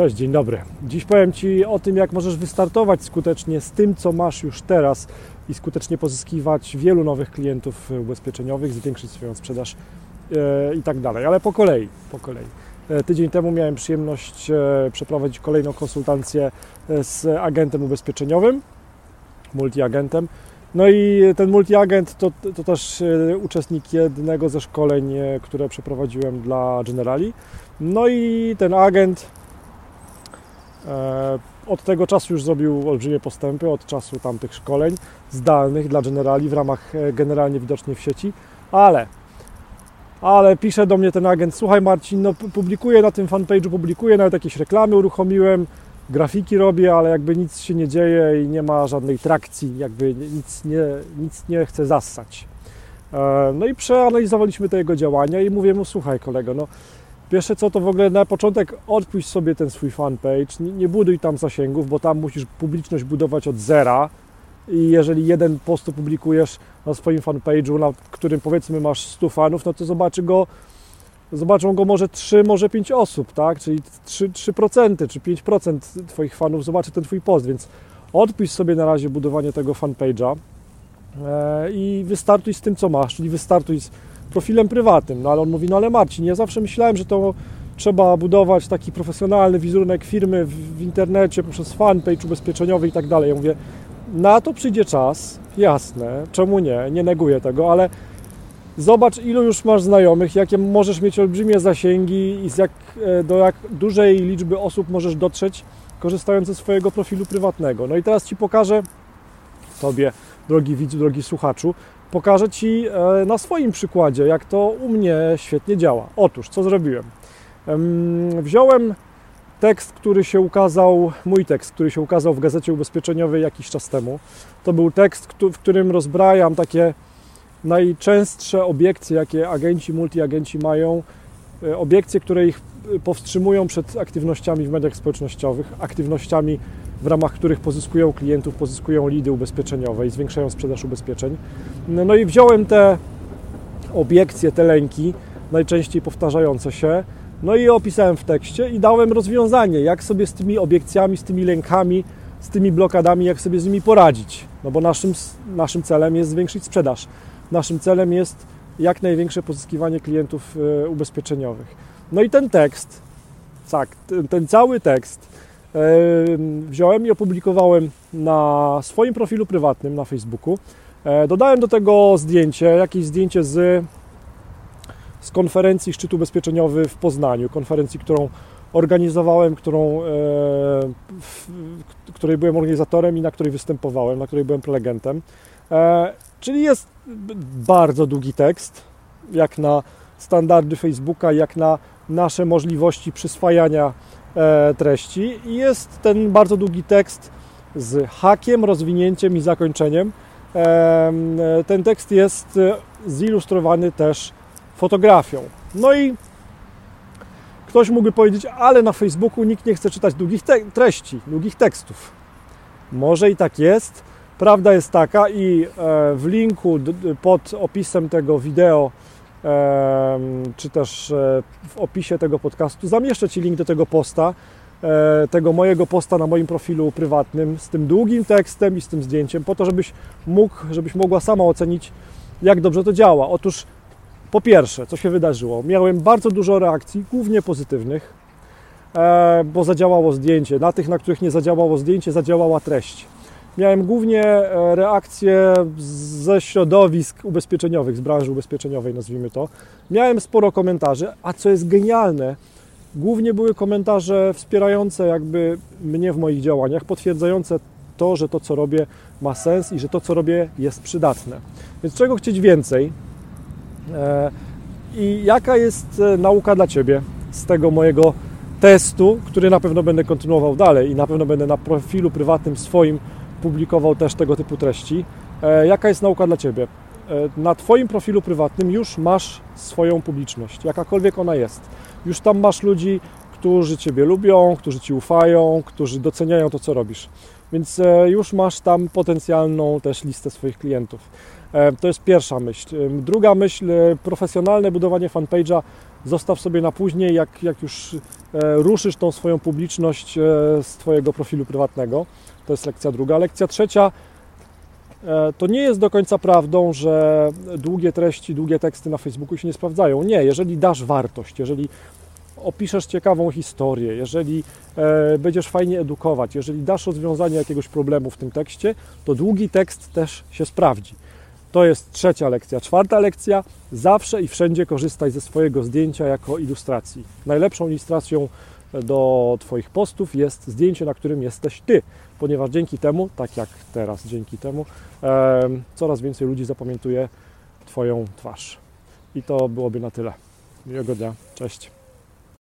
Cześć, dzień dobry. Dziś powiem Ci o tym, jak możesz wystartować skutecznie z tym, co masz już teraz i skutecznie pozyskiwać wielu nowych klientów ubezpieczeniowych, zwiększyć swoją sprzedaż e, i tak dalej. Ale po kolei, po kolei. E, tydzień temu miałem przyjemność e, przeprowadzić kolejną konsultację z agentem ubezpieczeniowym, multiagentem. No i ten multiagent to, to też uczestnik jednego ze szkoleń, które przeprowadziłem dla Generali. No i ten agent E, od tego czasu już zrobił olbrzymie postępy, od czasu tamtych szkoleń zdalnych dla generali w ramach e, generalnie widocznej w sieci, ale ale pisze do mnie ten agent, słuchaj Marcin, no publikuję na tym fanpage'u, publikuję, nawet jakieś reklamy uruchomiłem, grafiki robię, ale jakby nic się nie dzieje i nie ma żadnej trakcji, jakby nic nie, nic nie chce zassać. E, no i przeanalizowaliśmy te jego działania i mówię mu, słuchaj kolego, no Pierwsze co to w ogóle na początek odpuść sobie ten swój fanpage, nie, nie buduj tam zasięgów, bo tam musisz publiczność budować od zera i jeżeli jeden post publikujesz na swoim fanpage'u, na którym powiedzmy masz 100 fanów, no to zobaczy go, zobaczą go może 3, może 5 osób, tak? Czyli 3, 3% czy 5% Twoich fanów zobaczy ten Twój post, więc odpuść sobie na razie budowanie tego fanpage'a e, i wystartuj z tym, co masz, czyli wystartuj z profilem prywatnym. No ale on mówi, no ale Marcin, ja zawsze myślałem, że to trzeba budować taki profesjonalny wizerunek firmy w, w internecie poprzez fanpage ubezpieczeniowy i tak dalej. Ja mówię, na to przyjdzie czas, jasne, czemu nie, nie neguję tego, ale zobacz ilu już masz znajomych, jakie możesz mieć olbrzymie zasięgi i z jak, e, do jak dużej liczby osób możesz dotrzeć korzystając ze swojego profilu prywatnego. No i teraz Ci pokażę Tobie, drogi widzu, drogi słuchaczu, pokażę Ci e, na swoim przykładzie, jak to u mnie świetnie działa. Otóż, co zrobiłem? Wziąłem tekst, który się ukazał, mój tekst, który się ukazał w gazecie ubezpieczeniowej jakiś czas temu. To był tekst, w którym rozbrajam takie najczęstsze obiekcje, jakie agenci, multiagenci mają, e, obiekcje, które ich powstrzymują przed aktywnościami w mediach społecznościowych, aktywnościami w ramach których pozyskują klientów, pozyskują lidy ubezpieczeniowe i zwiększają sprzedaż ubezpieczeń. No i wziąłem te obiekcje, te lęki, najczęściej powtarzające się, no i opisałem w tekście i dałem rozwiązanie, jak sobie z tymi obiekcjami, z tymi lękami, z tymi blokadami, jak sobie z nimi poradzić. No bo naszym, naszym celem jest zwiększyć sprzedaż. Naszym celem jest jak największe pozyskiwanie klientów e, ubezpieczeniowych. No i ten tekst, tak, ten, ten cały tekst wziąłem i opublikowałem na swoim profilu prywatnym na Facebooku. E, dodałem do tego zdjęcie, jakieś zdjęcie z, z konferencji Szczytu Ubezpieczeniowy w Poznaniu, konferencji, którą organizowałem, którą, e, w, której byłem organizatorem i na której występowałem, na której byłem prelegentem. E, czyli jest bardzo długi tekst, jak na standardy Facebooka, jak na nasze możliwości przyswajania E, treści i jest ten bardzo długi tekst z hakiem, rozwinięciem i zakończeniem. E, ten tekst jest zilustrowany też fotografią. No i ktoś mógłby powiedzieć, ale na Facebooku nikt nie chce czytać długich treści, długich tekstów. Może i tak jest. Prawda jest taka i e, w linku pod opisem tego wideo czy też e, w opisie tego podcastu zamieszczę Ci link do tego posta, e, tego mojego posta na moim profilu prywatnym z tym długim tekstem i z tym zdjęciem, po to, żebyś mógł, żebyś mogła sama ocenić, jak dobrze to działa. Otóż po pierwsze, co się wydarzyło? Miałem bardzo dużo reakcji, głównie pozytywnych, e, bo zadziałało zdjęcie. Na tych, na których nie zadziałało zdjęcie, zadziałała treść. Miałem głównie e, reakcje ze środowisk ubezpieczeniowych, z branży ubezpieczeniowej, nazwijmy to. Miałem sporo komentarzy, a co jest genialne, głównie były komentarze wspierające jakby mnie w moich działaniach, potwierdzające to, że to, co robię, ma sens i że to, co robię, jest przydatne. Więc czego chcieć więcej? E, I jaka jest e, nauka dla Ciebie z tego mojego testu, który na pewno będę kontynuował dalej i na pewno będę na profilu prywatnym swoim publikował też tego typu treści. E, jaka jest nauka dla Ciebie? E, na Twoim profilu prywatnym już masz swoją publiczność, jakakolwiek ona jest. Już tam masz ludzi, którzy Ciebie lubią, którzy Ci ufają, którzy doceniają to, co robisz. Więc e, już masz tam potencjalną też listę swoich klientów. To jest pierwsza myśl. Druga myśl, profesjonalne budowanie fanpage'a zostaw sobie na później, jak, jak już e, ruszysz tą swoją publiczność e, z Twojego profilu prywatnego. To jest lekcja druga. Lekcja trzecia e, to nie jest do końca prawdą, że długie treści, długie teksty na Facebooku się nie sprawdzają. Nie, jeżeli dasz wartość, jeżeli opiszesz ciekawą historię, jeżeli będziesz fajnie edukować, jeżeli dasz rozwiązanie jakiegoś problemu w tym tekście, to długi tekst też się sprawdzi. To jest trzecia lekcja. Czwarta lekcja. Zawsze i wszędzie korzystaj ze swojego zdjęcia jako ilustracji. Najlepszą ilustracją do Twoich postów jest zdjęcie, na którym jesteś Ty, ponieważ dzięki temu, tak jak teraz, dzięki temu, e, coraz więcej ludzi zapamiętuje Twoją twarz. I to byłoby na tyle. Miłego dnia. Cześć.